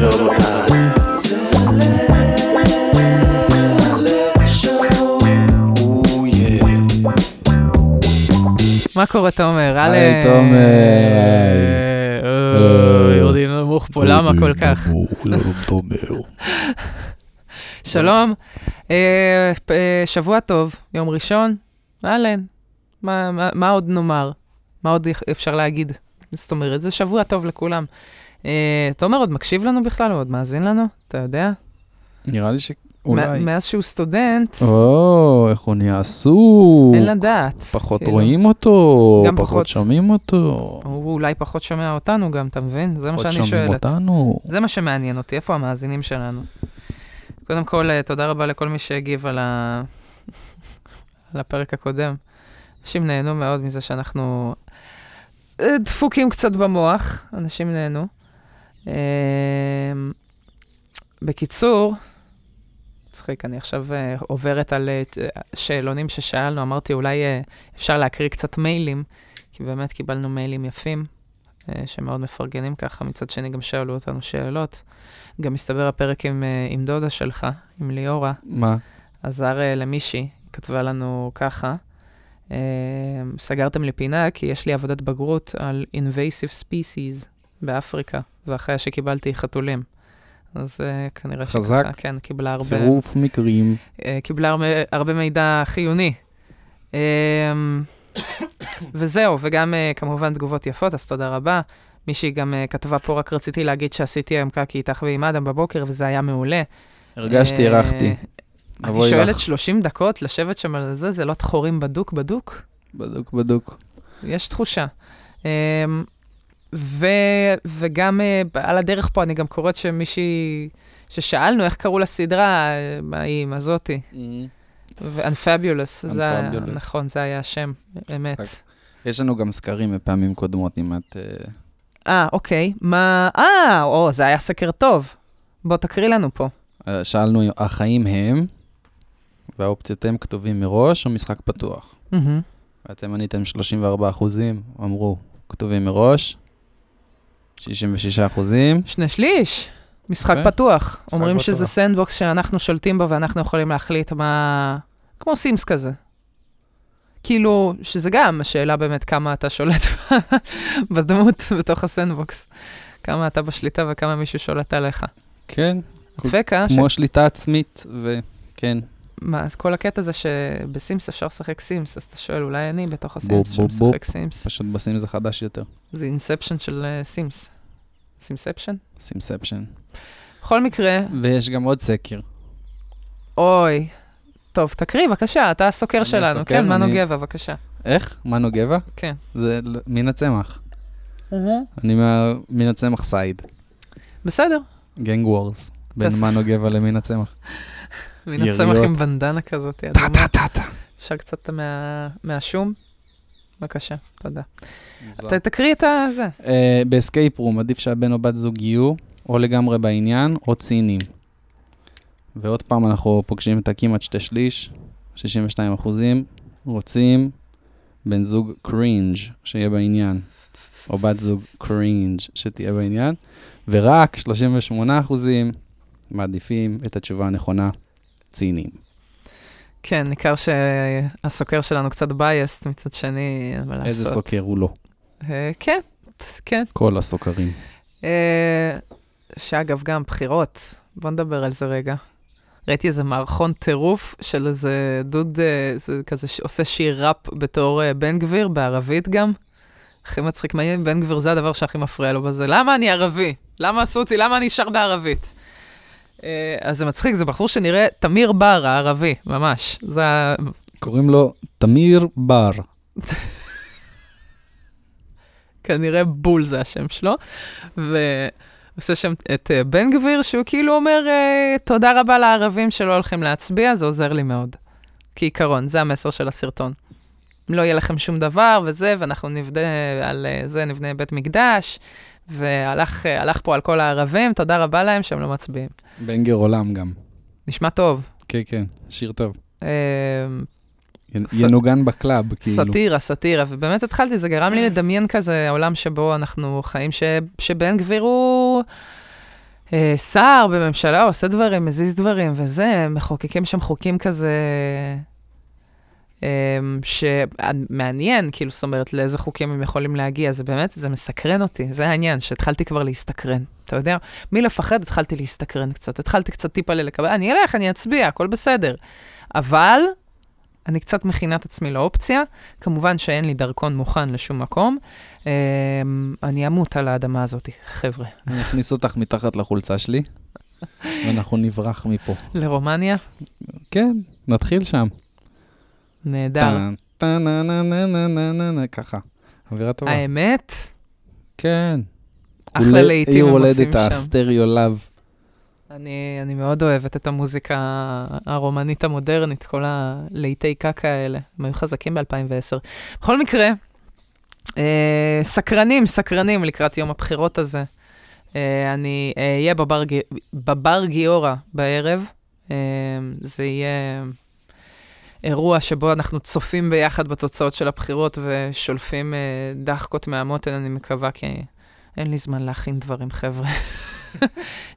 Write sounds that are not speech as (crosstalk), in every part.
ורבותיי. מה קורה, תומר? היי, תומר, היי. יורדים נמוך פה, למה כל כך? תומר. (laughs) שלום, אה, אה, שבוע טוב, יום ראשון, אהלן. מה- עוד נאמר? מה עוד אפשר להגיד? זאת אומרת, זה שבוע טוב לכולם. אה, תומר עוד מקשיב לנו בכלל? הוא עוד מאזין לנו? אתה יודע? נראה לי שאולי... מאז שהוא סטודנט, או, איך הוא נהיה עסוק. אין לדעת. פחות כאילו. רואים אותו, פחות. פחות שומעים אותו. הוא אולי פחות שומע אותנו גם, אתה מבין? זה מה פחות שאני שומעים שואלת. אותנו. זה מה שמעניין אותי, איפה המאזינים שלנו? קודם כל, אה, תודה רבה לכל מי שהגיב על, ה... על הפרק הקודם. אנשים נהנו מאוד מזה שאנחנו אה, דפוקים קצת במוח, אנשים נהנו. אה, בקיצור, מצחיק, אני עכשיו אה, עוברת על אה, שאלונים ששאלנו, אמרתי אולי אה, אפשר להקריא קצת מיילים, כי באמת קיבלנו מיילים יפים. אה, שמאוד מפרגנים ככה, מצד שני גם שאלו אותנו שאלות. גם מסתבר הפרק עם, אה, עם דודה שלך, עם ליאורה, מה? עזר אה, למישהי, כתבה לנו ככה, אה, סגרתם לי פינה כי יש לי עבודת בגרות על invasive species באפריקה, ואחריה שקיבלתי חתולים. אז אה, כנראה חזק. שככה, כן, קיבלה הרבה... צירוף מקרים. אה, קיבלה הרבה, הרבה מידע חיוני. אה, וזהו, וגם אה, כמובן תגובות יפות, אז תודה רבה. מישהי גם אה, כתבה פה, רק רציתי להגיד שעשיתי היום קקי איתך ועם אדם בבוקר, וזה היה מעולה. הרגשתי, הרחתי. אני אבוי שואלת לך. 30 דקות לשבת שם על זה, זה לא חורים בדוק בדוק? בדוק בדוק. יש תחושה. אמ, ו, וגם אה, על הדרך פה, אני גם קוראת שמישהי, ששאלנו איך קראו לסדרה, מה היא, מה זאתי, ו-Unfabulous, זה היה, Unfabulous. נכון, זה היה השם, אמת. רק- יש לנו גם סקרים מפעמים קודמות, אם את... אה, אה, אוקיי, מה, אה, או, זה היה סקר טוב. בוא תקריא לנו פה. אה, שאלנו, החיים הם, והאופציות הם כתובים מראש או משחק פתוח? ואתם עניתם 34 אחוזים, אמרו, כתובים מראש, 66 אחוזים, שני שליש, משחק יפה. פתוח. אומרים פתוח. שזה sandbox שאנחנו שולטים בו ואנחנו יכולים להחליט מה... כמו סימס כזה. כאילו, שזה גם השאלה באמת כמה אתה שולט (laughs) בדמות בתוך ה sandbox. כמה אתה בשליטה וכמה מישהו שולט עליך. כן, דפקה, ש... כמו שליטה עצמית, וכן, מה, אז כל הקטע זה שבסימס אפשר לשחק סימס, אז אתה שואל, אולי אני בתוך הסימס שמשחק סימס. פשוט בסים זה חדש יותר. זה Inception של אה, סימס. Simception? Simception. בכל מקרה, ויש גם עוד סקר. אוי. טוב, תקריא, בבקשה, אתה הסוקר שלנו. הסוקר, כן, מנו אני- גבע, בבקשה. איך? מנו גבע? כן. זה מן הצמח. אני מה- מן הצמח side. בסדר. gang wars. בין מנו גבע למין הצמח. מן הצמח. עם בנדנה כזאת, טה אדומה. טה טה טה. אפשר קצת מה- מהשום? בבקשה, תודה. תקריא את הזה. אה, ב escape room עדיף שהבן או בת זוג יהיו או לגמרי בעניין או ציניים. ועוד פעם אנחנו פוגשים את הכמעט שתי שליש, 62 אחוזים, רוצים בן זוג cringe שיהיה בעניין, או בת זוג cringe שתהיה בעניין, ורק 38 אחוזים מעדיפים את התשובה הנכונה, ציניים. כן, ניכר שהסוקר שלנו קצת biased, מצד שני, אין מה לעשות. איזה סוקר הוא לא, אה, כן, כן. כל הסוקרים. אה, שאגב, גם בחירות, בוא נדבר על זה רגע. ראיתי איזה מערכון טירוף של איזה דוד, אה, זה כזה שעושה שיר ראפ בתור אה, בן גביר, בערבית גם. הכי מצחיק, עם בן גביר? זה הדבר שהכי מפריע לו בזה. למה אני ערבי? למה עשו אותי? למה אני שר בערבית? אה, אז זה מצחיק, זה בחור שנראה תמיר בר, הערבי, ממש. זה. קוראים לו תמיר בר. כנראה בול זה השם שלו, ועושה שם את אה, בן גביר, שהוא כאילו אומר, אה, תודה רבה לערבים שלא הולכים להצביע, זה עוזר לי מאוד. כעיקרון, זה המסר של הסרטון. לא יהיה לכם שום דבר וזה, ואנחנו נבנה על זה, נבנה בית מקדש, והלך אה, פה על כל הערבים, תודה רבה להם שהם לא מצביעים. banger עולם גם. נשמע טוב. כן, כן, שיר טוב. אה, ינוגן ב club, כאילו. סאטירה, סאטירה, ובאמת התחלתי, זה גרם לי לדמיין כזה עולם שבו אנחנו חיים, שבן גביר הוא... אה, שר בממשלה עושה דברים, מזיז דברים וזה, מחוקקים שם חוקים כזה, שמעניין, כאילו, זאת אומרת, לאיזה חוקים הם יכולים להגיע, זה באמת, זה מסקרן אותי, זה העניין, שהתחלתי כבר להסתקרן. אתה יודע, מלפחד התחלתי להסתקרן קצת, התחלתי קצת טיפה ללקבל, אני אלך, אני אצביע, הכל בסדר. אבל אני קצת מכינה את עצמי לאופציה, כמובן שאין לי דרכון מוכן לשום מקום. אה, אני אמות על האדמה הזאת, חבר'ה. אני אכניס אותך מתחת לחולצה שלי, ואנחנו נברח מפה. לרומניה? כן, נתחיל שם. נהדר. ככה. אווירה טובה. האמת, כן. אחלה לעיתים הם עושים הולדת שם. הסטריאו לאב. אני, אני מאוד אוהבת את המוזיקה הרומנית המודרנית, כל הלהיטי קקה האלה. הם היו חזקים ב-2010. בכל מקרה, אה, סקרנים, סקרנים לקראת יום הבחירות הזה. אה, אני אהיה בבר, בבר גיורא בערב. אה, זה יהיה אירוע שבו אנחנו צופים ביחד בתוצאות של הבחירות ושולפים אה, דחקות מהמותן, אני מקווה, כי אין לי זמן להכין דברים, חבר'ה.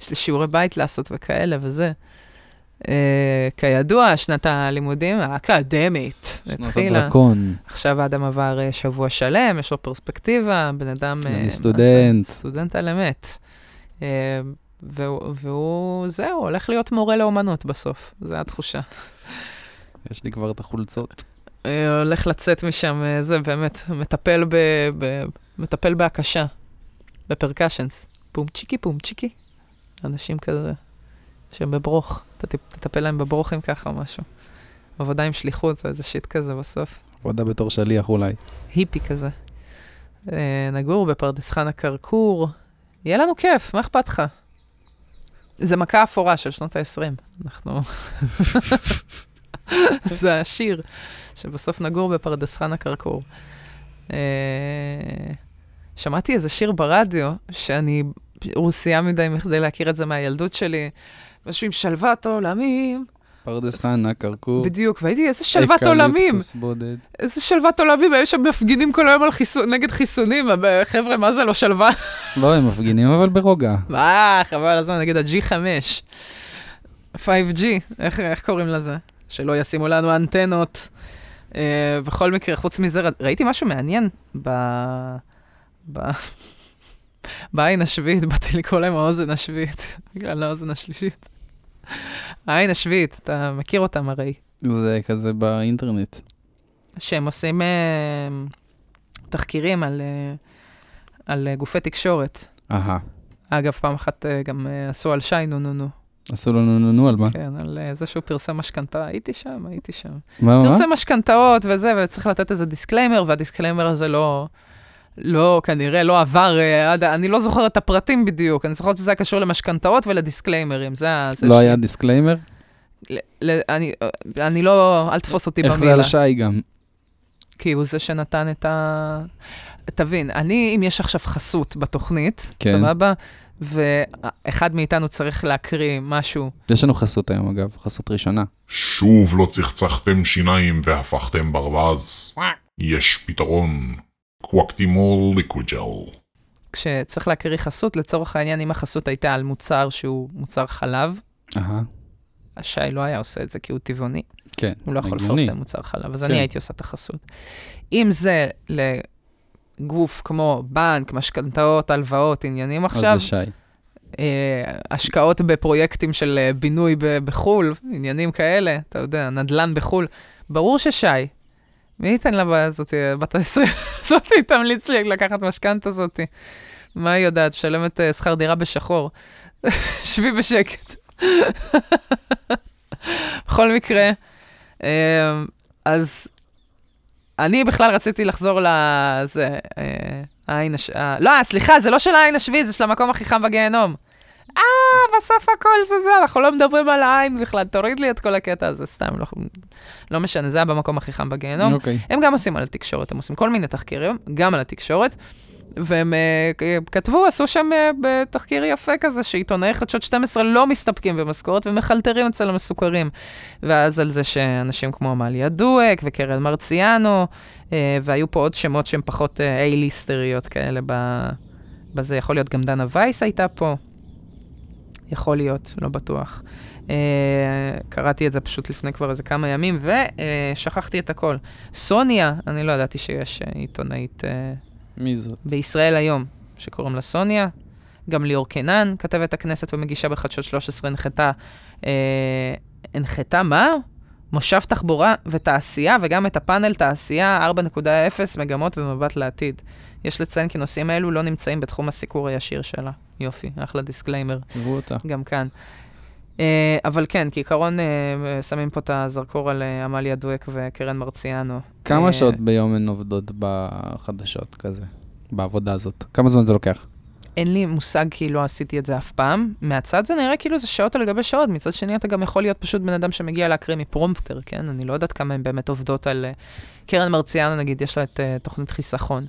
יש לי שיעורי בית לעשות וכאלה וזה. Uh, כידוע, שנת הלימודים האקדמית שנות התחילה. הדרקון. עכשיו האדם עבר uh, שבוע שלם, יש לו פרספקטיבה, בן אדם... אני אה, סטודנט. זה? סטודנט על אמת. Uh, והוא, והוא, זהו, הולך להיות מורה לאומנות בסוף, זו התחושה. יש לי כבר את החולצות. אה, הולך לצאת משם, אה, זה באמת, מטפל, ב, ב, מטפל בהקשה, בפרקשנס. פום צ'יקי, פום צ'יקי. אנשים כזה, שהם בברוך, תטפל להם בברוכים ככה או משהו. עבודה עם שליחות, איזה שיט כזה בסוף. עבודה בתור שליח אולי. היפי כזה. אה, נגור בפרדס חנה כרכור, יהיה לנו כיף, מה אכפת לך? זה מכה אפורה של שנות ה-20. אנחנו... (laughs) זה השיר, שבסוף נגור בפרדס חנה כרכור. אה, שמעתי איזה שיר ברדיו, שאני רוסייה מדי מכדי להכיר את זה מהילדות שלי, משהו עם שלוות עולמים, פרדס חנה, כרכור. בדיוק, והייתי, איזה שלוות עולמים. אקליפטוס בודד. איזה שלוות עולמים, היו שם מפגינים כל היום חיסון, נגד חיסונים, חבר'ה, מה זה לא שלווה? לא, הם מפגינים אבל ברוגע. מה, חבל הזמן, נגיד ה-G5, 5G, איך, איך קוראים לזה? שלא ישימו לנו אנטנות. Uh, בכל מקרה, חוץ מזה, ראיתי משהו מעניין ב... ב... (laughs) בעין השביעית, באתי לקרוא להם האוזן השביעית, (laughs) בגלל האוזן השלישית. העין השביעית, אתה מכיר אותם הרי. זה כזה באינטרנט. שהם עושים uh, תחקירים על, uh, על גופי תקשורת. אהה. אגב, פעם אחת גם עשו על שי נו נו נו. עשו לנו נו נו על מה? כן, על אה, זה שהוא פרסם משכנתה. הייתי שם, הייתי שם. מה, מה? פרסם משכנתאות וזה, וצריך לתת איזה disclaimer, וה disclaimer הזה לא... לא, כנראה לא עבר, אה, עד, אני לא זוכר את הפרטים בדיוק, אני זוכרת שזה היה קשור למשכנתאות ולדיסקליימרים, זה ה... לא ש- היה disclaimer? ל, ל, אני, אה, אני לא, אל תפוס אותי איך במילה. זה על שי גם? כי הוא זה שנתן את ה... תבין, אני, אם יש עכשיו חסות בתוכנית, כן. סבבה? ואחד מאיתנו צריך להקריא משהו, יש לנו חסות היום אגב, חסות ראשונה. שוב לא צחצחתם שיניים והפכתם ברווז. יש פתרון. קוואקטימול ליקוויג'ל. כשצריך להקריא חסות, לצורך העניין, אם החסות הייתה על מוצר שהוא מוצר חלב, אהה, השי לא היה עושה את זה כי הוא טבעוני, כן. הוא לא יכול. לפרסם מוצר חלב, אז כן. אני הייתי עושה את החסות. אם זה לגוף כמו בנק, משכנתאות, הלוואות, עניינים אז עכשיו, זה שי. אה, השקעות בפרויקטים של אה, בינוי בחו"ל, עניינים כאלה, אתה יודע, נדל"ן בחו"ל, ברור ששי. מי ייתן לה הזאת, בת ה-20 הזאתי, (laughs) תמליץ לי לקחת משכנתה זאתי. מה היא יודעת? משלמת אה, שכר דירה בשחור. (laughs) שבי בשקט. (laughs) בכל מקרה, אז אני בכלל רציתי לחזור לזה, אה, העין הש... אה, לא, סליחה, זה לא של העין השביעית, זה של המקום הכי חם בגיהנום. אה, בסוף הכל זה זה, אנחנו לא מדברים על העין בכלל, תוריד לי את כל הקטע הזה, סתם, לא, לא משנה, זה היה במקום הכי חם בגיהנום. אוקיי. הם גם עושים על התקשורת, הם עושים כל מיני תחקירים, גם על התקשורת, והם uh, כתבו, עשו שם uh, בתחקיר יפה כזה, שעיתונאי חדשות 12 לא מסתפקים במשכורת ומחלטרים אצל המסוכרים. ואז על זה שאנשים כמו עמליה דואק וקרן מרציאנו, uh, והיו פה עוד שמות שהם פחות איי-ליסטריות כאלה. בזה, יכול להיות גם דנה וייס הייתה פה. יכול להיות, לא בטוח. אה, קראתי את זה פשוט לפני כבר איזה כמה ימים, ושכחתי את הכל. סוניה, אני לא ידעתי שיש אה, עיתונאית אה, מי זאת? בישראל היום, שקוראים לה סוניה. גם ליאור קינן, כתבת הכנסת ומגישה בחדשות 13, הנחתה, אה, הנחתה מה? מושב תחבורה ותעשייה, וגם את הפאנל תעשייה 4.0 מגמות ומבט לעתיד. יש לציין כי נושאים אלו לא נמצאים בתחום הסיקור הישיר שלה. יופי, אחלה disclaimer, תראו אותה. גם כאן. אה, אבל כן, כעיקרון אה, שמים פה את הזרקור על אה, עמליה דואק וקרן מרציאנו. כמה שעות ביום הן עובדות בחדשות כזה? בעבודה הזאת? כמה זמן זה לוקח? אין לי מושג כי לא עשיתי את זה אף פעם. מהצד זה נראה כאילו זה שעות על גבי שעות, מצד שני אתה גם יכול להיות פשוט בן אדם שמגיע להקריא מפרומפטר, כן? אני לא יודעת כמה הן באמת עובדות על... קרן מרציאנו, נגיד, יש לה את uh, תוכנית חיסכון.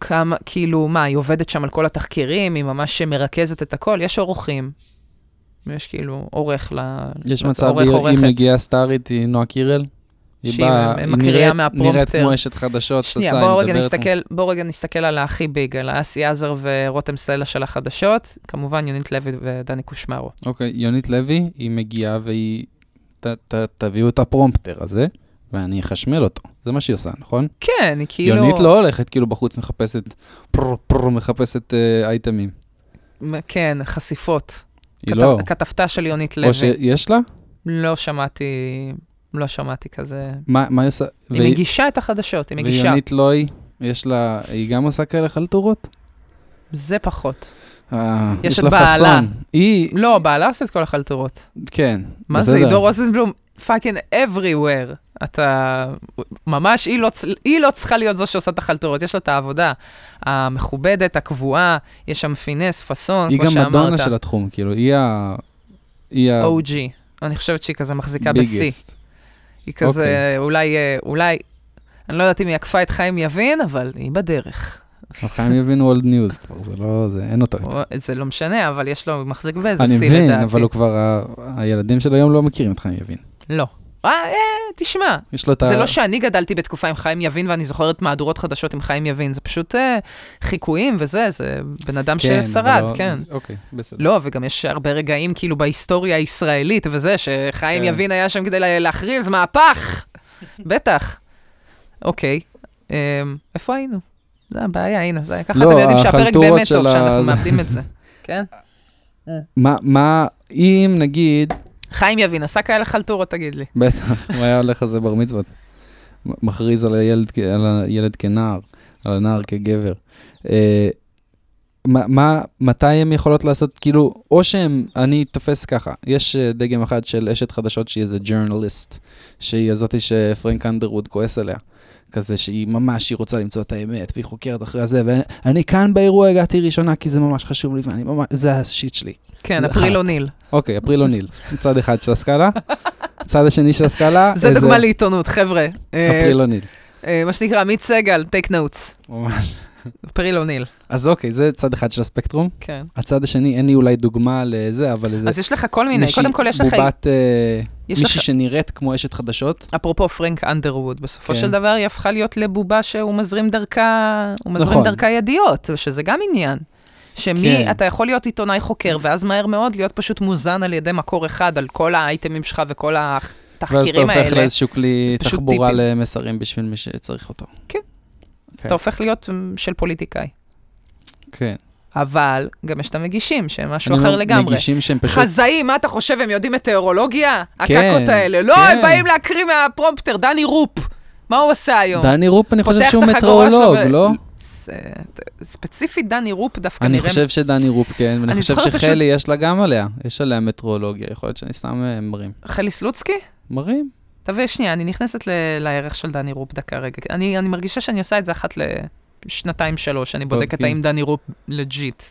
כמה, כאילו, מה, היא עובדת שם על כל התחקירים, היא ממש מרכזת את הכל, יש עורכים. יש כאילו עורך ל... יש מצב, עורך, היא- עורכת. מגיעה סטארית, היא נועה קירל? היא שהיא באה, היא מקריאה נראית- מהפרומפטר. נראית כמו אשת חדשות, שנייה, בואו רגע, נסתכל, בואו רגע נסתכל על הכי ביג, על אסי עזר ורותם סלע של החדשות, כמובן יונית לוי ודני קושמרו. אוקיי, יונית לוי, היא מגיעה והיא... ת, ת, תביאו את הפרומפטר הזה, ואני אחשמל אותו. זה מה שהיא עושה, נכון? כן, היא כאילו... יונית לא הולכת כאילו בחוץ מחפשת, פר פר מחפשת אה, אייטמים. כן, חשיפות. היא כתב- לא. כתבתה של יונית לוי. או שיש לה? לא שמעתי, לא שמעתי כזה. מה מה היא עושה? היא מגישה את החדשות, היא מגישה. ויונית לוי, יש לה, היא גם עושה כאלה חלטורות? זה פחות. אה, יש את לה בעלה. היא, לא, בעלה עושה את כל החלטורות. כן. מה זה. עידו רוזנבלום? fucking everywhere. אתה... ממש, היא לא, היא לא צריכה להיות זו שעושה את החלטורות, יש לה את העבודה המכובדת, הקבועה, יש שם פינס, פאסון, היא כמו גם שאמרת. מדונה של התחום, כאילו, היא ה... היא ה... OG. אני חושבת שהיא כזה מחזיקה בשיא. היא כזה, אוקיי. אולי, אה, אולי, אני לא יודעת אם היא עקפה את חיים יבין, אבל היא בדרך. חיים יבינו אולד ניוז כבר, זה לא, זה, אין אותו. זה לא משנה, אבל יש לו, הוא מחזיק באיזה אני שיא לדעתי. מבין, אבל הוא כבר, הילדים של היום לא מכירים את חיים יבין. לא. אה, אה, תשמע, את ה... זה לא שאני גדלתי בתקופה עם חיים יבין ואני זוכרת מהדורות חדשות עם חיים יבין, זה פשוט אה, חיקויים וזה, זה בן אדם כן, ששרד, לא- כן. אוקיי, בסדר. לא, וגם יש הרבה רגעים כאילו בהיסטוריה הישראלית וזה, שחיים כן. יבין היה שם כדי לה- להכריז מהפך. בטח. אוקיי, אמ, איפה היינו? זה הבעיה, הנה, זה ככה לא, אתם יודעים שהפרק באמת טוב, ה- שאנחנו מאבדים את זה. כן? (laughs) מה, מה, אם נגיד, חיים יבין, עשה כאלה חלטורות, תגיד לי. בטח, הוא היה הולך לזה בר מצוות, מכריז על הילד, על הילד כנער, על הנער כגבר. אה, מה, מה, מתי הן יכולות לעשות, כאילו, או שהן, אני תופס ככה, יש אה, דגם אחד של אשת חדשות שהיא איזה ג'ורנליסט, שהיא הזאתי שפרנק אנדרווד כועס עליה. כזה שהיא ממש, היא רוצה למצוא את האמת, והיא חוקרת אחרי זה, ואני כאן באירוע הגעתי ראשונה כי זה ממש חשוב לי, ואני ממש, זה השיט שלי. כן, זה אפריל. אוניל. אוקיי, אפריל אוניל, צד אחד של הסקאלה, צד השני של הסקאלה, (laughs) זה דוגמה לעיתונות, חבר'ה. אה, אפריל אוניל, אה, מה שנקרא, עמית סגל, טייק נוטס. ממש. אפריל אוניל, אז אוקיי, זה צד אחד של הספקטרום. כן. הצד השני, אין לי אולי דוגמה לזה, אבל איזה אז יש לך כל מיני, קודם כל יש לך, בובת, אה, מישהי לך, שנראית כמו אשת חדשות. אפרופו פרנק אנדרווד, בסופו כן. של דבר היא הפכה להיות לבובה שהוא מזרים דרכה, הוא מזרים נכון. דרכה ידיעות, שזה גם עניין. שמי, כן. אתה יכול להיות עיתונאי חוקר, ואז מהר מאוד להיות פשוט מוזן על ידי מקור אחד, על כל האייטמים שלך וכל ואז אתה התחקירים הופך האלה. לאיזשהו כלי תחבורה טיפים. למסרים בשביל מי שצריך אותו. כן. כן. אתה הופך להיות מ, של פוליטיקאי. כן. אבל גם יש את המגישים, שהם משהו אני אחר לגמרי. מגישים שהם פשוט... חזאי, מה אתה חושב, הם יודעים מטאורולוגיה? כן, הקקות האלה. לא, כן. הם באים להקריא מה prompter, דני רופ. מה הוא עושה היום? דני רופ, אני חושב שהוא את מטאורולוג, ו- לא? ספציפית דני רופ דווקא אני נראה... חושב שדני רופ כן, ואני אני חושב שחלי יש לה גם עליה, יש עליה מטאורולוגיה, יכול להיות שאני סתם אה, מרים. חלי סלוצקי? מרים? תביא, שנייה, אני נכנסת ל- לערך של דני רופ דקה רגע. אני, אני מרגישה שאני עושה את זה אחת לשנתיים-שלוש, אני בודקת אוקיי. האם דני רופ legit.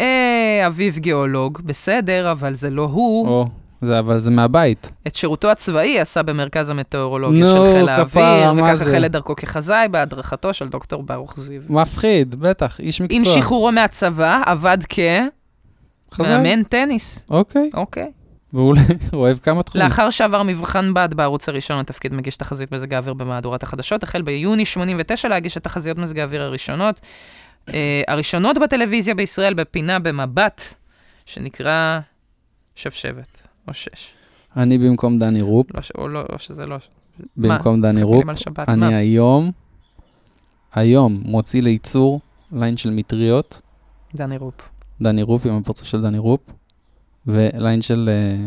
אה, אביב גיאולוג, בסדר, אבל זה לא הוא. או, זה, אבל זה מהבית. את שירותו הצבאי עשה במרכז המטאורולוגיה נו, של חיל, כפרה, האוויר, וכך? החל את דרכו כחזאי בהדרכתו של דוקטור ברוך זיו. מפחיד, בטח, איש מקצוע. עם שחרורו מהצבא, עבד חזק. כמאמן טניס. אוקיי, אוקיי. ואולי הוא (laughs) אוהב כמה תחומים. לאחר שעבר מבחן בד בערוץ הראשון לתפקיד מגיש תחזית מזג האוויר במהדורת החדשות, החל ביוני 89 להגיש את תחזיות מזג האוויר הראשונות. Uh, הראשונות בטלוויזיה בישראל בפינה במבט שנקרא שבשבת, או שש. אני במקום דני רופ, לא, ש- או, לא, או שזה לא... במקום מה? דני רופ, שבת, אני מה? היום, היום מוציא לייצור ליין של מטריות, דני רופ. דני רופ עם הפרצוף של דני רופ, וליין של, אה,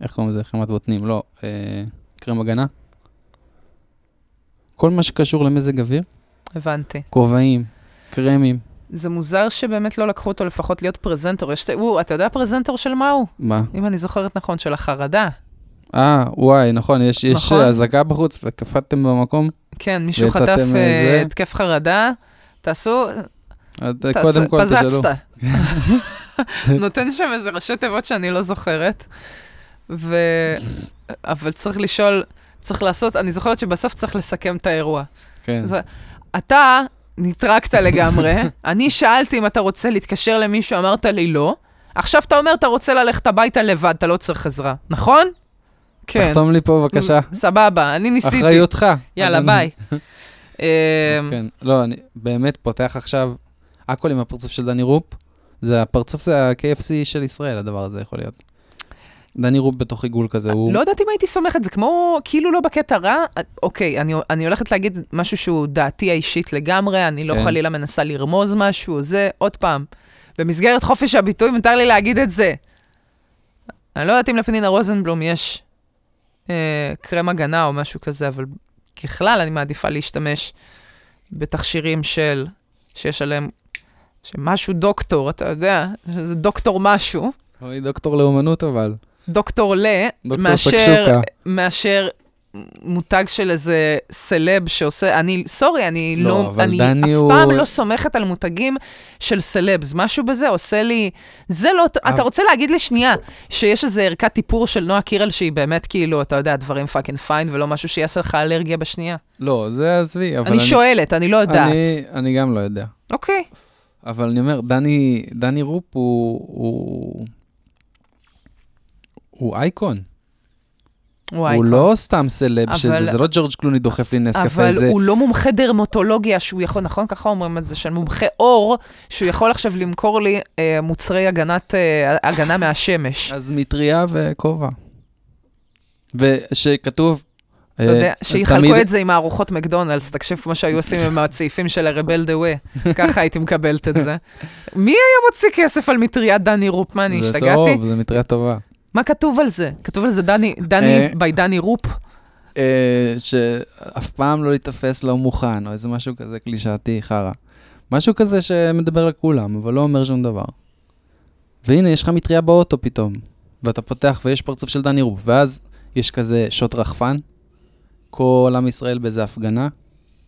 איך קוראים לזה? חמת בוטנים, לא, אה, קרם הגנה. כל מה שקשור למזג אוויר, הבנתי. כובעים, קרמים, זה מוזר שבאמת לא לקחו אותו לפחות להיות פרזנטור. יש, הוא, אתה יודע פרזנטור של מה הוא? מה? אם אני זוכרת נכון, של החרדה. אה, וואי, נכון, יש, יש נכון. אזעקה בחוץ וקפאתם במקום. כן, מישהו חטף אה? התקף חרדה, תעשו, תעשו, קודם כל תשאלו. (laughs) (laughs) נותן שם איזה ראשי תיבות שאני לא זוכרת. ו... אבל צריך לשאול, צריך לעשות, אני זוכרת שבסוף צריך לסכם את האירוע. כן. זה- אתה נטרקת לגמרי, (laughs) אני שאלתי אם אתה רוצה להתקשר למישהו, אמרת לי לא. עכשיו אתה אומר, אתה רוצה ללכת הביתה לבד, אתה לא צריך עזרה, נכון? כן. תחתום לי פה בבקשה. סבבה, אני ניסיתי. אחריותך. יאללה. ביי. (laughs) אמ, כן, לא, אני באמת פותח עכשיו, הכל עם הפרצוף של דני רופ, זה הפרצוף זה ה-KFC של ישראל, הדבר הזה יכול להיות. דני רופ בתוך עיגול כזה, הוא... לא יודעת אם הייתי סומכת, זה כמו, כאילו לא בקטע רע. אוקיי, אני, אני הולכת להגיד משהו שהוא דעתי האישית לגמרי, אני לא כן. חלילה מנסה לרמוז משהו, זה, עוד פעם, במסגרת חופש הביטוי מותר לי להגיד את זה. אני לא יודעת אם לפנינה רוזנבלום יש אה, קרם הגנה או משהו כזה, אבל ככלל אני מעדיפה להשתמש בתכשירים של, שיש עליהם, שמשהו דוקטור, אתה יודע, זה דוקטור משהו. אוי, דוקטור לאומנות אבל. דוקטור ל, דוקטור מאשר, סקשוקה. מאשר... מותג של איזה סלב שעושה, אני, סורי, אני לא, לא, אני אף הוא- פעם לא סומכת על מותגים של סלבס, משהו בזה עושה לי, זה לא, אבל- אתה רוצה להגיד לי שנייה, שיש איזה ערכת טיפור של נועה קירל שהיא באמת כאילו, אתה יודע, דברים fucking fine, ולא משהו שיעשה לך אלרגיה בשנייה? לא, זה עזבי, אבל אני שואלת, אני לא יודעת. אני, אני גם לא יודע. אוקיי. אבל אני אומר, דני, דני רופ הוא, הוא, הוא אייקון. וואי, הוא לא סתם סלב, אבל- שזה, זה לא ג'ורג' קלוני דוחף לי נס קפה, אבל זה... הוא לא מומחה דרמטולוגיה שהוא יכול, נכון? ככה אומרים את זה, של מומחה אור, שהוא יכול עכשיו למכור לי אה, מוצרי הגנת, אה, הגנה מהשמש. אז מטריה וכובע. ושכתוב... אתה יודע, שיחלקו את זה עם הארוחות מקדונלדס, תקשיב כמו שהיו עושים עם הצעיפים של הרבל דה ווי, ככה הייתי מקבלת את זה. מי היה מוציא כסף על מטריית דני רופ? מה, אני זה השתגעתי? טוב, זה מטריה טובה. מה כתוב על זה? כתוב על זה דני, דני, אה, by דני רופ? אה, שאף פעם לא להיתפס לא מוכן, או איזה משהו כזה קלישאתי, חרא. משהו כזה שמדבר לכולם, אבל לא אומר שום דבר. והנה, יש לך מטריה באוטו פתאום, ואתה פותח ויש פרצוף של דני רופ, ואז יש כזה שוט רחפן, כל עם ישראל באיזה הפגנה,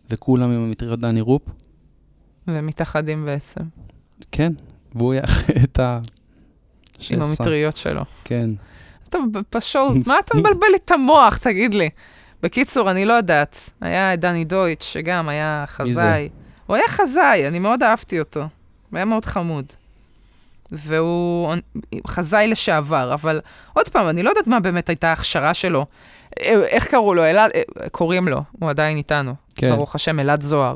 וכולם עם המטריות דני רופ. ומתאחדים בעצם, כן, והוא יאחה (laughs) את ה... עם. המטריות שלו. כן. אתה פשוט, (laughs) מה אתה מבלבל לי את המוח, תגיד לי. בקיצור, אני לא יודעת. היה דני דויטש, שגם היה? חזאי. הוא היה חזאי, אני מאוד אהבתי אותו. הוא היה מאוד חמוד. והוא חזאי לשעבר, אבל עוד פעם, אני לא יודעת מה באמת הייתה ההכשרה שלו. אה, איך קראו לו? אלעד, אה, קוראים לו, הוא עדיין איתנו. כן. ברוך השם, אלעד זוהר.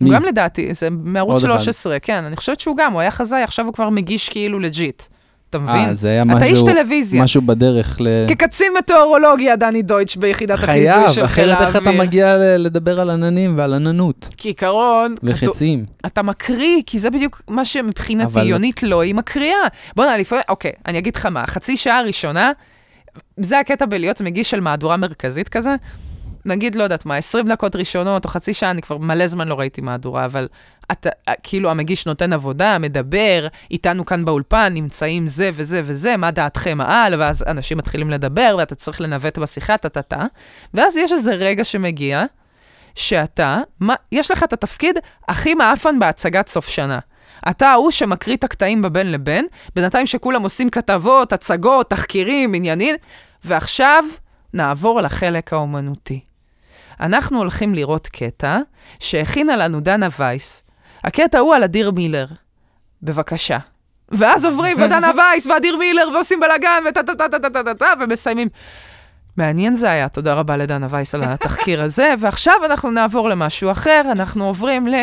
מי? הוא גם לדעתי, זה מערוץ עוד אחד. 13, כן, אני חושבת שהוא גם, הוא היה חזאי, עכשיו הוא כבר מגיש כאילו legit. אתה מבין? אה, זה היה אתה איש משהו, טלוויזיה. משהו בדרך ל... כקצין מטאורולוגיה, דני דויטש ביחידת החיזוי חייב, של חיל אחרת איך אתה האוויר. מגיע לדבר על עננים ועל עננות כעיקרון, וחצים? אתה מקריא, כי זה בדיוק מה שמבחינתי אבל- יונית לא, היא מקריאה. בוא'נה, לפעמים, אוקיי, אני אגיד לך מה, החצי שעה הראשונה, זה הקטע בלהיות מגיש של מהדורה מרכזית כזה. נגיד, לא יודעת מה, 20 דקות ראשונות או חצי שעה, אני כבר מלא זמן לא ראיתי מהדורה, אבל אתה, כאילו המגיש נותן עבודה, מדבר, איתנו כאן באולפן, נמצאים זה וזה וזה, מה דעתכם על, ואז אנשים מתחילים לדבר, ואתה צריך לנווט בשיחה, טה-טה-טה, ואז יש איזה רגע שמגיע, שאתה, מה, יש לך את התפקיד הכי מעפן בהצגת סוף שנה. אתה ההוא שמקריא את הקטעים בבין לבין, בינתיים שכולם עושים כתבות, הצגות, תחקירים, עניינים, ועכשיו נעבור לחלק האומנותי. אנחנו הולכים לראות קטע שהכינה לנו דנה וייס. הקטע הוא על אדיר מילר. בבקשה. ואז עוברים, (laughs) ודנה וייס, ואדיר מילר, ועושים בלאגן, וטה טה טה טה טה טה טה, ומסיימים. מעניין זה היה, תודה רבה לדנה וייס על התחקיר הזה, ועכשיו אנחנו נעבור למשהו אחר, אנחנו עוברים ל...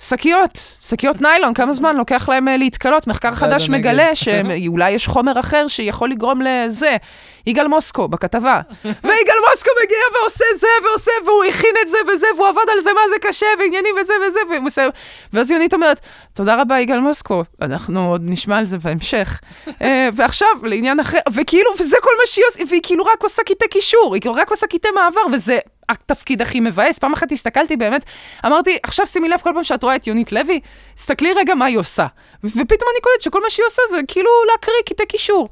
שקיות, שקיות ניילון, כמה זמן לוקח להם אה, להתכלות? מחקר חדש. מגלה (laughs) שאולי יש חומר אחר שיכול לגרום לזה. יגאל מוסקו, בכתבה. (laughs) ויגאל מוסקו מגיע ועושה זה ועושה, והוא הכין את זה וזה, והוא עבד על זה, מה זה קשה, ועניינים וזה וזה, והוא מסיים. ואז יונית אומרת, תודה רבה, יגאל מוסקו, אנחנו עוד נשמע על זה בהמשך. (laughs) אה, ועכשיו, לעניין אחר, וכאילו, וזה כל מה שהיא עושה, והיא כאילו רק עושה קטעי קישור, היא רק עושה קטעי מעבר, וזה התפקיד הכי מבאס. פעם אחת הסתכלתי באמת, אמרתי, עכשיו שימי לב כל פעם שאת רואה את יונית לוי, תסתכלי רגע מה היא עושה. ופתאום אני קולטת שכל מה שהיא עושה זה כאילו להקריא קטעי קישור.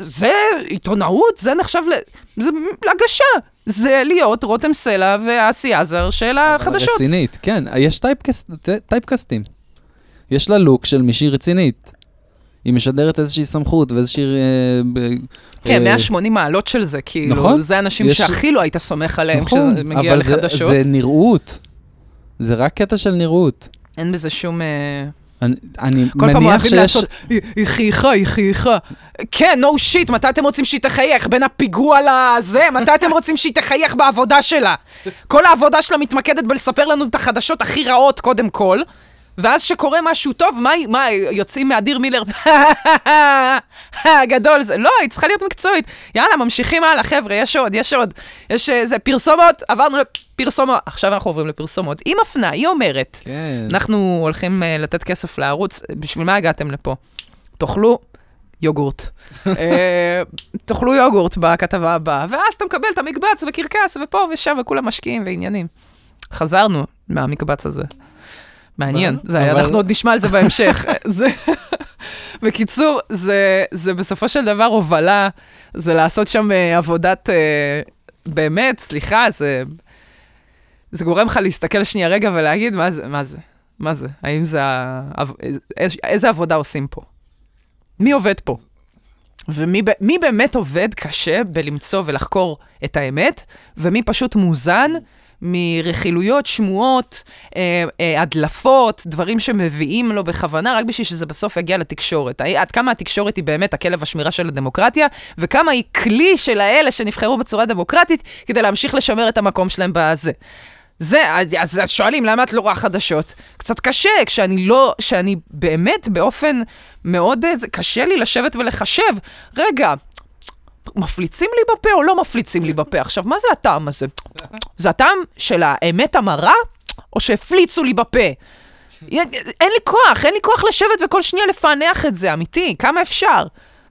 זה עיתונאות, זה נחשב ל... זה הגשה. זה להיות רותם סלע ואסי עזר של החדשות. רצינית, כן, יש טייפקסט, טייפקסטים. יש לה לוק של מישהי רצינית. היא משדרת איזושהי סמכות ואיזושהי... אה, ב- כן, אה, 180 מעלות של זה, כאילו, נכון. זה אנשים יש- שהכי לא היית סומך עליהם נכון, כשזה מגיע אבל זה- לחדשות. זה נראות. זה רק קטע של נראות. אין בזה שום... אה, אני, אני כל פעם מניח אוהבים שיש... לעשות, "היא- היא חייכה, היא חייכה. כן, no shit, מתי אתם רוצים שהיא תחייך? בין הפיגוע לזה? מתי אתם רוצים שהיא תחייך בעבודה שלה? כל העבודה שלה מתמקדת בלספר לנו את החדשות הכי רעות, קודם כל. ואז שקורה משהו טוב, מה, מה, יוצאים מאדיר מילר, (laughs) גדול, זה, לא, היא צריכה להיות מקצועית. יאללה, ממשיכים הלאה, חבר'ה, יש עוד, יש עוד. יש איזה פרסומות, עברנו לפרסומות, עכשיו אנחנו עוברים לפרסומות. היא מפנה, היא אומרת, כן. אנחנו הולכים uh, לתת כסף לערוץ, בשביל מה הגעתם לפה? תאכלו יוגורט. uh, (laughs) תאכלו יוגורט בכתבה הבאה, ואז אתה מקבל את המקבץ וקרקס ופה ושם וכולם משקיעים ועניינים. חזרנו מהמקבץ הזה. מעניין, זה, אבל- אנחנו עוד נשמע על זה בהמשך. (laughs) זה, בקיצור, זה, זה בסופו של דבר הובלה, זה לעשות שם uh, עבודת, uh, באמת, סליחה, זה, זה גורם לך להסתכל שנייה רגע ולהגיד, מה זה, מה זה, מה זה, האם זה, איזה עבודה עושים פה? מי עובד פה? ומי באמת עובד קשה בלמצוא ולחקור את האמת, ומי פשוט מוזן מרכילויות, שמועות, אה, אה, הדלפות, דברים שמביאים לו בכוונה, רק בשביל שזה בסוף יגיע לתקשורת. עד כמה התקשורת היא באמת הכלב השמירה של הדמוקרטיה, וכמה היא כלי של האלה שנבחרו בצורה דמוקרטית, כדי להמשיך לשמר את המקום שלהם בזה. זה, אז שואלים, למה את לא רואה חדשות? קצת קשה, כשאני לא, שאני באמת באופן מאוד, אה, קשה לי לשבת ולחשב. רגע, מפליצים לי בפה או לא מפליצים לי בפה? עכשיו, מה זה הטעם הזה? זה הטעם של האמת המרה, או שהפליצו לי בפה? אין לי כוח, אין לי כוח לשבת וכל שנייה לפענח את זה, אמיתי, כמה אפשר?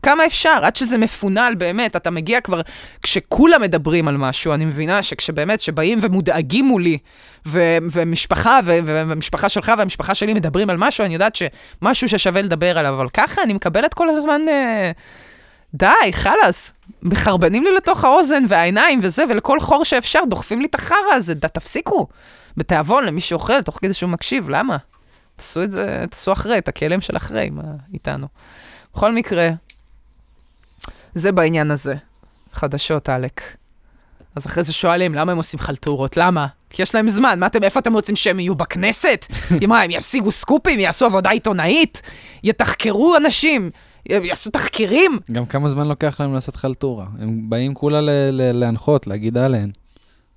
כמה אפשר? עד שזה מפונל באמת, אתה מגיע כבר, כשכולם מדברים על משהו, אני מבינה שכשבאמת, שבאים ומודאגים מולי, ו- ומשפחה, ו- ומשפחה שלך והמשפחה שלי מדברים על משהו, אני יודעת שמשהו ששווה לדבר עליו, אבל ככה אני מקבלת כל הזמן, אה, די, חלאס, מחרבנים לי לתוך האוזן והעיניים וזה, ולכל חור שאפשר דוחפים לי את החרא הזה, ד- תפסיקו. בתיאבון למי שאוכל, תוך כדי שהוא מקשיב, למה? תעשו את זה, תעשו אחרי, את הכלם של אחרי, מה איתנו. בכל מקרה, זה בעניין הזה. חדשות, עלק. אז אחרי זה שואלים, למה הם עושים חלטורות? למה? כי יש להם זמן. מה אתם, איפה אתם רוצים שהם יהיו בכנסת? (laughs) מה, הם ישיגו סקופים? יעשו עבודה עיתונאית? יתחקרו אנשים? יעשו תחקירים? גם כמה זמן לוקח להם לעשות חלטורה. הם באים כולה ל- ל- להנחות, להגיד. הם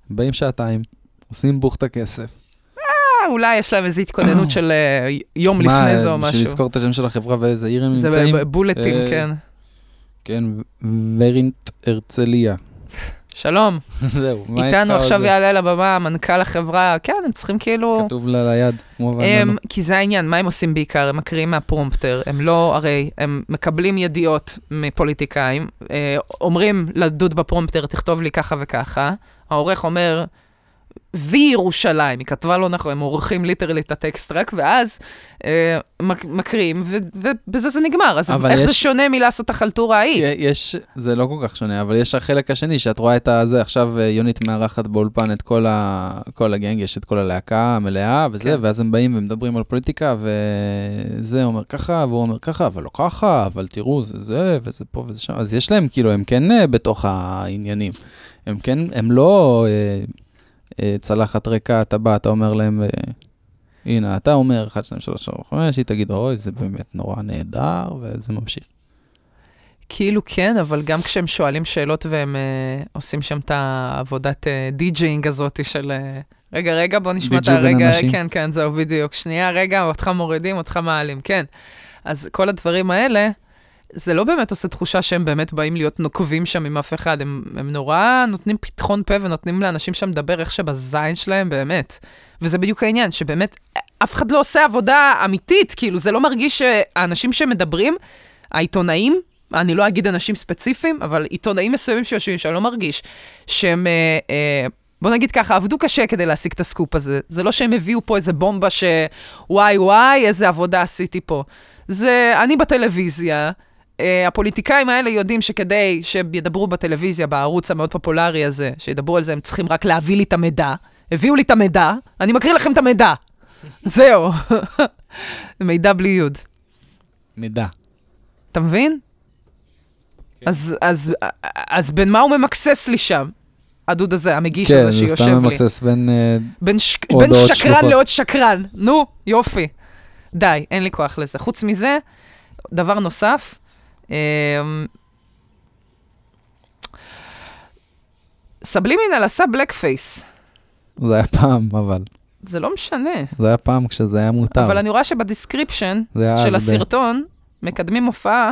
באים שעתיים, עושים בוכטה כסף. אה, אולי יש להם איזו התכוננות של אה, יום מה, לפני זה או בשביל משהו. לזכור את השם של החברה ואיזה עיר הם זה נמצאים? בבולטים, אה, כן. כן, ורינט הרצליה. שלום, (laughs) זהו, מה היא איתנו עכשיו זה? יעלה לבמה מנכ"ל החברה, כן, הם צריכים כאילו... כתוב לה ליד, כמו הם, ואננו. כי זה העניין, מה הם עושים בעיקר? הם מקריאים מהפרומפטר, הם לא, הרי, הם מקבלים ידיעות מפוליטיקאים, אה, אומרים לדוד בפרומפטר, תכתוב לי ככה וככה, העורך אומר, וירושלים, היא כתבה לא נכון, הם עורכים ליטרלי את הטקסט רק, ואז אה, מק- מקריאים, ו- ובזה זה נגמר. אז איך זה יש- שונה מלעשות את החלטורה ההיא? יש, זה לא כל כך שונה, אבל יש החלק השני, שאת רואה את הזה, עכשיו אה, יונית מארחת באולפן את כל, ה, כל הגנג, יש את כל הלהקה המלאה וזה, כן. ואז הם באים ומדברים על פוליטיקה, וזה אומר ככה, והוא אומר ככה, אבל לא ככה, אבל תראו, זה זה, וזה פה וזה שם, אז יש להם, כאילו, הם כן אה, בתוך העניינים. הם כן, הם לא אה, צלחת ריקה, אתה בא, אתה אומר להם, אה, הנה, אתה אומר 1, 2, 3, 4, 5, היא תגיד, אוי, זה באמת נורא נהדר, וזה ממשיך. כאילו כן, אבל גם כשהם שואלים שאלות והם uh, עושים שם את העבודת uh, די-ג'יינג הזאת של... Uh, רגע, רגע, בוא נשמע את הרגע. כן, כן, זהו, בדיוק. שנייה, רגע, אותך מורידים, אותך מעלים, כן. אז כל הדברים האלה, זה לא באמת עושה תחושה שהם באמת באים להיות נוקבים שם עם אף אחד, הם, הם נורא נותנים פתחון פה ונותנים לאנשים שם לדבר איך שבזין שלהם, באמת. וזה בדיוק העניין, שבאמת, אף אחד לא עושה עבודה אמיתית, כאילו, זה לא מרגיש שהאנשים שמדברים, העיתונאים, אני לא אגיד אנשים ספציפיים, אבל עיתונאים מסוימים שיושבים שם, לא מרגיש שהם, אה, אה, בוא נגיד ככה, עבדו קשה כדי להשיג את הסקופ הזה. זה לא שהם הביאו פה איזה בומבה שוואי וואי, איזה עבודה עשיתי פה. זה, אני בטלוויזיה, הפוליטיקאים האלה יודעים שכדי שידברו בטלוויזיה, בערוץ המאוד פופולרי הזה, שידברו על זה, הם צריכים רק להביא לי את המידע. הביאו לי את המידע, אני מקריא לכם את המידע. (laughs) זהו. (laughs) מידע בלי יוד. מידע. אתה מבין? אז, אז, אז בין מה הוא ממקסס לי שם? הדוד הזה, המגיש כן, הזה זה שיושב סתם לי. ממקסס בין... אה, בין, ש... עוד בין שקרן שלוחות. לעוד שקרן. נו, יופי. די, אין לי כוח לזה. חוץ מזה, דבר נוסף. סבלימינל עשה blackface. זה היה פעם, אבל. זה לא משנה. זה היה פעם כשזה היה מותר. אבל אני רואה שב-description של אז ב- הסרטון, מקדמים הופעה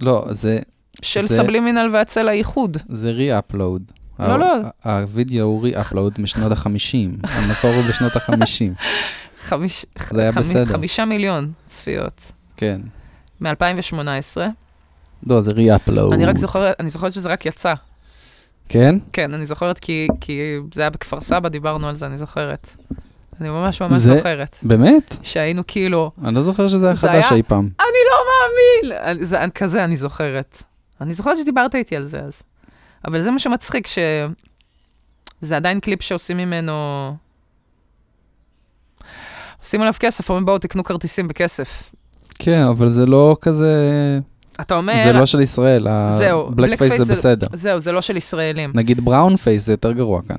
לא, זה, של זה- סבלימינל והצל האיחוד. זה re-upload. לא, לא. הווידאו הוא re-upload משנות ה-50. (laughs) המקור הוא בשנות ה-50. חמיש... זה היה חמ- בסדר. חמישה מיליון צפיות. כן. מ-2018. לא, זה re-upload. אני רק זוכרת, אני זוכרת שזה רק יצא. כן? כן, אני זוכרת כי, כי זה היה בכפר סבא, דיברנו על זה, אני זוכרת. אני ממש ממש זה- זוכרת. באמת? שהיינו כאילו, אני לא זוכר שזה היה חדש היה- אי פעם. אני לא מאמין! זה, כזה אני זוכרת. אני זוכרת שדיברת איתי על זה אז. אבל זה מה שמצחיק, שזה עדיין קליפ שעושים ממנו... עושים עליו כסף, אומרים בואו תקנו כרטיסים בכסף. כן, אבל זה לא כזה... אתה אומר... זה לא של ישראל, ה-blackface זה בסדר. זהו, זה לא של ישראלים. נגיד brownface זה יותר גרוע כאן.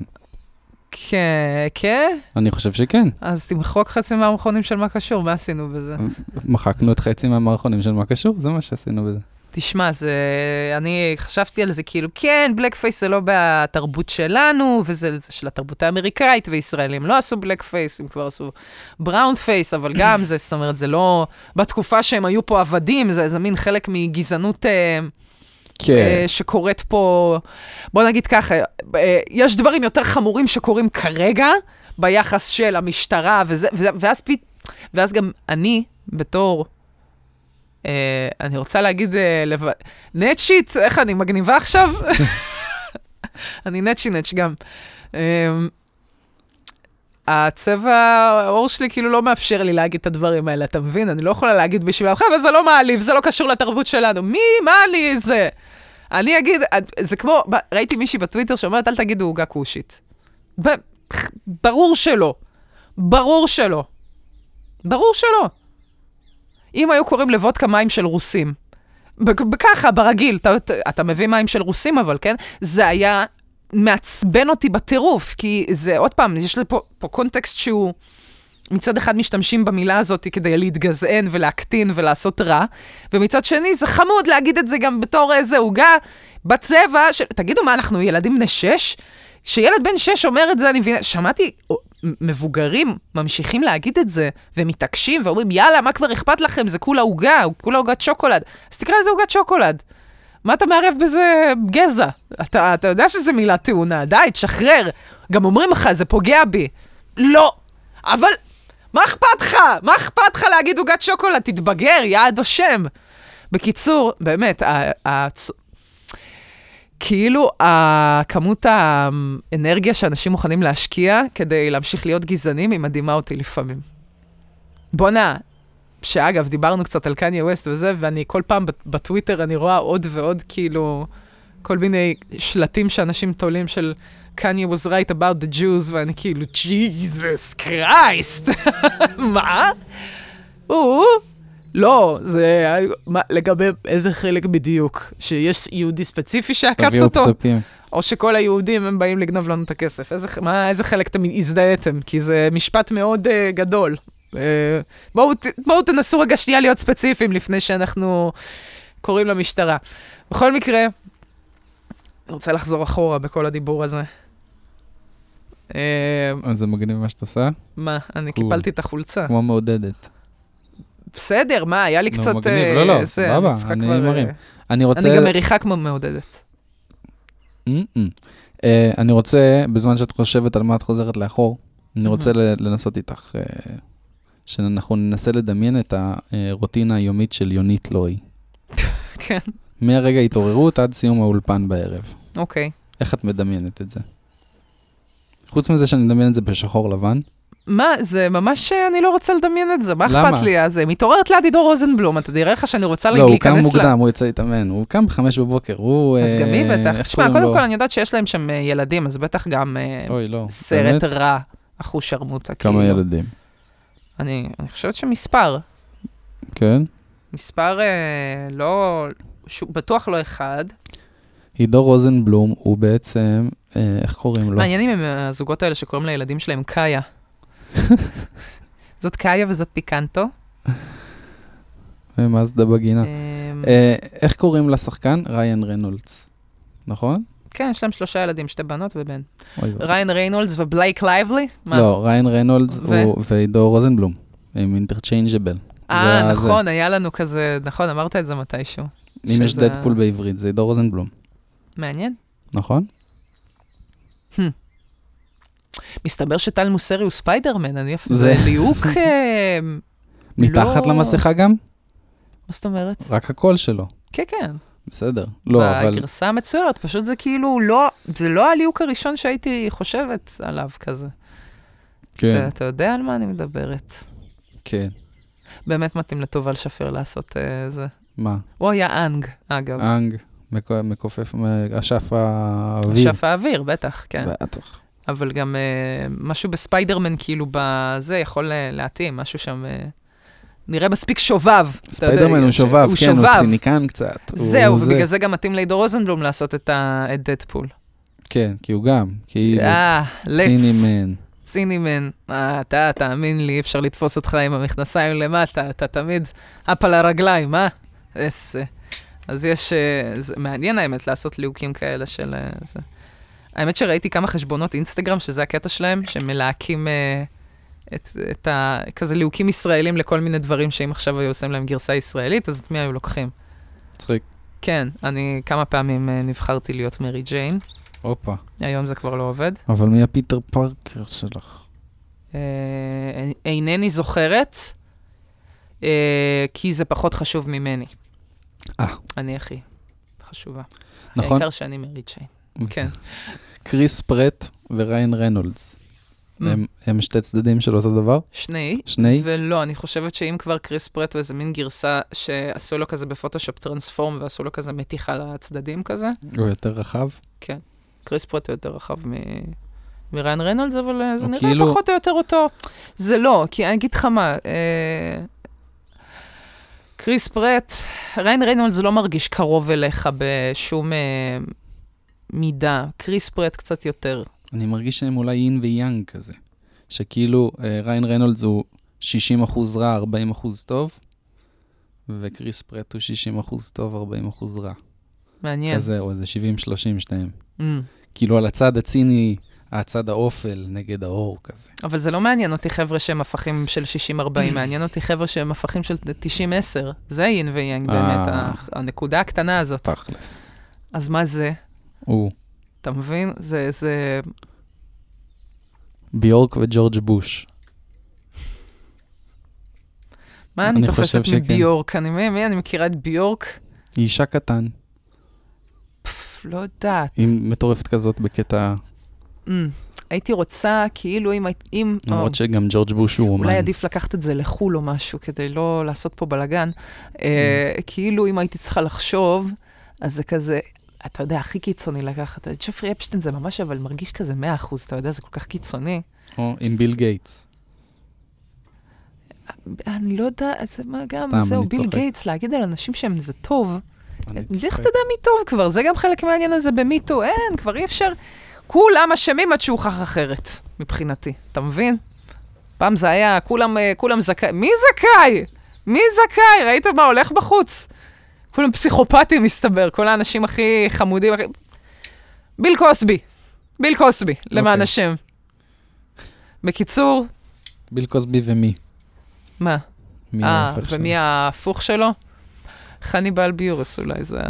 כן, כן? אני חושב שכן. אז תמחוק חצי מהמערכונים של מה קשור, מה עשינו בזה? מחקנו את חצי מהמערכונים של מה קשור, זה מה שעשינו בזה. תשמע, זה... אני חשבתי על זה כאילו, כן, blackface זה לא בתרבות שלנו, וזה זה של התרבות האמריקאית, וישראלים לא עשו blackface, הם כבר עשו brownface, אבל גם זה, זאת אומרת, זה לא... בתקופה שהם היו פה עבדים, זה איזה מין חלק מגזענות... אה, כן. אה, שקורית פה, בוא נגיד ככה, אה, יש דברים יותר חמורים שקורים כרגע ביחס של המשטרה, וזה, ואז, ואז גם אני, בתור, אה, אני רוצה להגיד, אה, לב... נצ'ית, איך אני מגניבה עכשיו? (laughs) אני נצ'י נצ' גם. אה, הצבע העור שלי כאילו לא מאפשר לי להגיד את הדברים האלה, אתה מבין? אני לא יכולה להגיד בשבילם, חבר'ה, זה לא מעליב, זה לא קשור לתרבות שלנו. מי, מה אני זה? אני אגיד, זה כמו, ראיתי מישהי בטוויטר שאומרת, אל תגידו עוגה כושית. ב- ברור שלא. ברור שלא. ברור שלא. אם היו קוראים לוודקה מים של רוסים, ככה, ברגיל, אתה, אתה, מביא מים של רוסים אבל, כן? זה היה מעצבן אותי בטירוף, כי זה, עוד פעם, יש לי פה, פה קונטקסט שהוא... מצד אחד משתמשים במילה הזאת כדי להתגזען ולהקטין ולעשות רע, ומצד שני זה חמוד להגיד את זה גם בתור איזה עוגה בצבע של... תגידו, מה, אנחנו ילדים בני שש? כשילד בן שש אומר את זה, אני מבינה, שמעתי מבוגרים ממשיכים להגיד את זה, ומתעקשים ואומרים, יאללה, מה כבר אכפת לכם? זה כולה עוגה, כולה עוגת שוקולד. אז תקרא לזה עוגת שוקולד. מה אתה מערב בזה גזע? אתה, אתה יודע שזו מילה טעונה, די, תשחרר. גם אומרים לך, זה פוגע בי. לא. אבל מה אכפת לך? מה אכפת לך להגיד עוגת שוקולד? תתבגר, יעד או שם. בקיצור, באמת, הצ- כאילו הכמות האנרגיה שאנשים מוכנים להשקיע כדי להמשיך להיות גזענים, היא מדהימה אותי לפעמים. בואנה, שאגב, דיברנו קצת על קניה ווסט וזה, ואני כל פעם בט- בטוויטר אני רואה עוד ועוד כאילו כל מיני שלטים שאנשים תולים של קניה was right about the Jews, ואני כאילו, ג'יזוס קרייסט, (laughs) מה? הוא? לא, זה מה, לגבי איזה חלק בדיוק, שיש יהודי ספציפי שעקץ אותו, פסוקים. או שכל היהודים הם באים לגנוב לנו את הכסף. איזה, מה, איזה חלק אתם הזדהיתם? כי זה משפט מאוד uh, גדול. Uh, בואו, בואו תנסו רגע שנייה להיות ספציפיים לפני שאנחנו קוראים למשטרה. בכל מקרה, אני רוצה לחזור אחורה בכל הדיבור הזה. אה, אז זה מגניב מה שאת עושה, מה, אני. קיפלתי את החולצה. כמו מעודדת. בסדר, מה, היה לי נו, קצת... מגניב. אה, לא, לא, סבבה, אני מרים. אה, אני רוצה... אני גם מריחה כמו מעודדת. אה, אני רוצה, בזמן שאת חושבת על מה את חוזרת לאחור, אני רוצה לנסות איתך, שאנחנו ננסה לדמיין את הרוטינה היומית של יונית לוי. (laughs) כן, מהרגע ההתעוררות עד סיום האולפן בערב. אוקיי. איך את מדמיינת את זה? חוץ מזה שאני מדמיין את זה בשחור לבן, מה, זה ממש, אה, אני לא רוצה לדמיין את זה, מה? אכפת לי? אז אה, מתעוררת ליד עידו רוזנבלום, אתה תראה לך שאני רוצה לא, הוא קם להיכנס ל... מוקדם, הוא יוצא להתאמן, הוא קם בחמש בבוקר, הוא... אז גם היא אה, בטח. תשמע, קודם? כל אני יודעת שיש להם שם אה, ילדים, אז בטח גם אה, לא. סרט? רע, אחוז שרמוטה. כמה כאילו. ילדים. אני חושבת שמספר, כן. מספר אה, לא, בטוח לא אחד. עידו רוזנבלום הוא בעצם, אה, איך קוראים לו? מעניינים הם הזוגות האלה שקוראים לילדים שלהם קאיה. (laughs) זאת קאיה וזאת פיקנטו. ומאזדה בגינה. אמ, אה, איך קוראים לשחקן? ריין רנולדס, נכון? כן, יש להם שלושה ילדים, שתי בנות ובן. ריין ריינולדס ובלייק לייבלי? לא, ריין הוא- ועידו רוזנבלום, הם interchangeable. אה, נכון, היה לנו כזה, נכון, אמרת את זה מתישהו. אם יש דדפול בעברית, זה עידו רוזנבלום, מעניין. נכון? מסתבר שטל מוסרי הוא ספיידרמן, אני אפילו... זה- ליהוק... (laughs) אה, מתחת לא- למסכה גם? מה זאת אומרת? רק הקול שלו. כן, כן. בסדר. לא, אבל... בגרסה המצוירת, פשוט זה כאילו לא... זה לא הליהוק הראשון שהייתי חושבת עליו כזה. כן, אתה- אתה יודע על מה אני מדברת. כן. באמת מתאים לתובל שפיר לעשות אה, זה. מה? הוא היה אנג, אגב. אנג, מכופף, אשף האוויר. שף האוויר, בטח, כן. בטח. אבל גם אה, משהו בספיידרמן, כאילו, בזה יכול אה, להתאים, משהו שם... אה, נראה מספיק שובב. ספיידרמן הוא שובב, הוא כן, הוא שובב. ציניקן קצת. הוא זהו, זה. ובגלל זה גם מתאים לעידו רוזנבלום לעשות את ה- את דדפול. כן, כי הוא גם, כאילו. צינימן. אה, אתה, תאמין לי, אי אפשר לתפוס אותך עם המכנסיים למטה, אתה תמיד אפ על הרגליים, אה? אז יש... זה מעניין האמת לעשות ליהוקים כאלה של... זה. האמת שראיתי כמה חשבונות אינסטגרם, שזה הקטע שלהם, שהם מלהקים אה, את, את ה... כזה ליהוקים ישראלים לכל מיני דברים שאם עכשיו היו עושים להם גרסה ישראלית, אז את מי היו לוקחים? מצחיק. כן, אני כמה פעמים אה, נבחרתי להיות מרי ג'יין, הופה. היום זה כבר לא עובד. אבל מי הפיטר פארקר שלך? אה, אינני זוכרת, אה, כי זה פחות חשוב ממני. אה. אני הכי חשובה. נכון? העיקר שאני מרי צ'יין. כן. (laughs) קריס פרט וריין רנולדס. Mm. הם- הם שתי צדדים של אותו דבר? שני. שני? ולא, אני חושבת שאם כבר קריס פרט ואיזה מין גרסה שעשו לו כזה בפוטושופ transform ועשו לו כזה מתיחה לצדדים כזה, הוא יותר רחב? קריס פרט הוא יותר רחב מ... מריין רנולדס, אבל אה, זה הוא נראה כאילו- פחות או יותר אותו. זה לא, כי אני אגיד לך מה, אה, קריס פרט, ריין רנולדס לא מרגיש קרוב אליך בשום אה, מידה. קריס פרט קצת יותר. אני מרגיש שהם אולי יין ויאנג כזה. שכאילו אה, ריין רנולדס הוא 60 אחוז רע, 40 אחוז טוב, וקריס פרט הוא 60 אחוז טוב, 40 אחוז רע. מעניין. כזה, או איזה 70-30 שניהם. Mm. כאילו על הצד הציני, הצד האופל נגד האור כזה. אבל זה לא מעניין אותי חבר'ה שהם הפכים של 60-40, (coughs) מעניין אותי חבר'ה שהם הפכים של 90-10. זה יין ויאנג באמת, אה. ה- הנקודה הקטנה הזאת. תכלס. אז מה זה? הוא אתה מבין? זה, זה... ביורק וג'ורג' בוש. מה אני אני תופסת שכן. מביורק? אני, מי, מי אני מכירה את ביורק? היא אישה קטן, פף, לא יודעת. היא מטורפת כזאת בקטע, Mm, הייתי רוצה, כאילו, אם... אם למרות שגם ג'ורג' בוש הוא אומן. אולי עדיף לקחת את זה לחו"ל או משהו, כדי לא לעשות פה בלאגן. אה, כאילו, אם הייתי צריכה לחשוב, אז זה כזה, אתה יודע, הכי קיצוני לקחת. את ג'פרי אפשטיין זה ממש, אבל מרגיש כזה 100 אחוז, אתה יודע, זה כל כך קיצוני. או אם ביל גייטס. אני לא יודעת, זה מה גם, סתם, זהו, ביל צוחק. גייטס, להגיד על אנשים שהם זה טוב. לך. תדע מי טוב כבר, זה גם חלק מהעניין הזה במיטו, אין, כבר אי אפשר. כולם אשמים עד שהוכח אחרת, מבחינתי, אתה מבין? פעם זה היה, כולם, אה, כולם זכאי, מי זכאי? מי זכאי? ראית מה הולך בחוץ? כולם פסיכופטים, מסתבר, כל האנשים הכי חמודים, הכי... ביל קוסבי, ביל קוסבי, למען אוקיי. השם. בקיצור, ביל קוסבי ומי? מה? מי אה, ההפך שלו? ומי ההפוך שלו? חניבל ביורס אולי, זה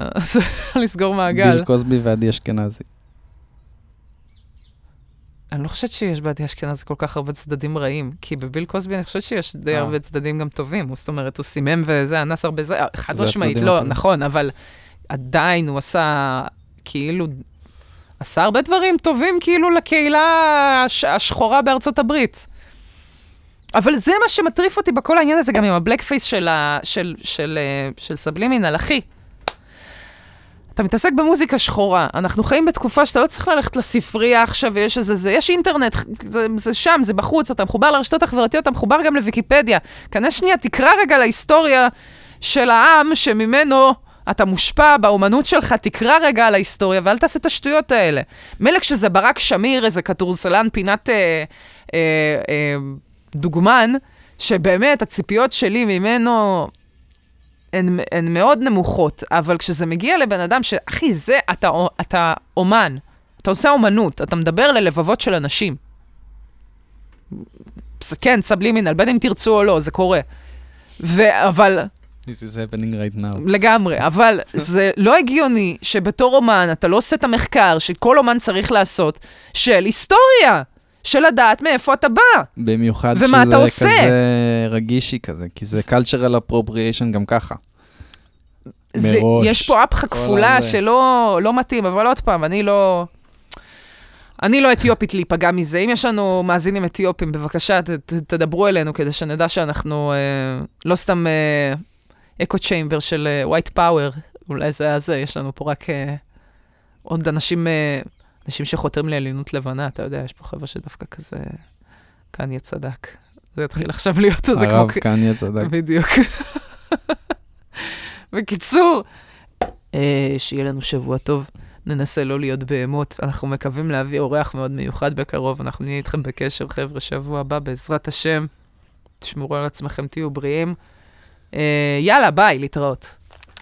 (laughs) לסגור מעגל. ביל קוסבי ועדי אשכנזי. אני לא חושבת שיש בעדי אשכנז כל כך הרבה צדדים רעים, כי בביל קוסבי אני חושבת שיש די אה. הרבה צדדים גם טובים. זאת אומרת, הוא סימם וזה, אנס הרבה זה, חד זה משמעית, לא, הטובים. נכון, אבל עדיין הוא עשה, כאילו, עשה הרבה דברים טובים כאילו לקהילה הש- השחורה בארצות הברית. אבל זה מה שמטריף אותי בכל העניין הזה, גם עם הבלק פייס של, ה, של, של, אה, של סבלימינל, אחי. אתה מתעסק במוזיקה שחורה, אנחנו חיים בתקופה שאתה לא צריך ללכת לספרייה עכשיו ויש איזה זה, יש אינטרנט, זה, זה שם, זה בחוץ, אתה מחובר לרשתות החברתיות, אתה מחובר גם לוויקיפדיה. כנס שנייה, תקרא רגע להיסטוריה של העם שממנו אתה מושפע באומנות שלך, תקרא רגע על ההיסטוריה ואל תעשה את השטויות האלה. מילא כשזה ברק שמיר, איזה כדורסלן פינת אה, אה, אה, דוגמן, שבאמת הציפיות שלי ממנו הן, הן מאוד נמוכות, אבל כשזה מגיע לבן אדם ש... אחי, זה, אתה, אתה אומן, אתה עושה אומנות, אתה מדבר ללבבות של אנשים. כן, סבלימינל, בין אם תרצו או לא, זה קורה. ו... אבל, This is happening right now. לגמרי, (laughs) אבל זה לא הגיוני שבתור אומן אתה לא עושה את המחקר שכל אומן צריך לעשות של היסטוריה, של לדעת מאיפה אתה בא. במיוחד ומה אתה שזה עושה? כזה רגישי כזה, כי זה cultural appropriation גם ככה. זה, מראש. יש פה אפחה כפולה הזה. שלא לא מתאים, אבל עוד פעם, אני לא... אני לא אתיופית להיפגע מזה. אם יש לנו מאזינים אתיופים, בבקשה, ת, ת, תדברו אלינו כדי שנדע שאנחנו אה, לא סתם אקו צ'יימבר של ווייט פאוור. אולי זה היה זה, יש לנו פה רק אה, עוד אנשים, אה, אנשים שחותרים לעליונות לבנה, אתה יודע, יש פה חבר'ה שדווקא כזה, קניה צדק. זה יתחיל עכשיו להיות איזה כמו... הרב קניה צדק. בדיוק. (laughs) בקיצור, אה, שיהיה לנו שבוע טוב. ננסה לא להיות בהמות. אנחנו מקווים להביא אורח מאוד מיוחד בקרוב. אנחנו נהיה איתכם בקשר, חבר'ה, שבוע הבא, בעזרת השם. תשמרו על עצמכם, תהיו בריאים. אה, יאללה, ביי, להתראות.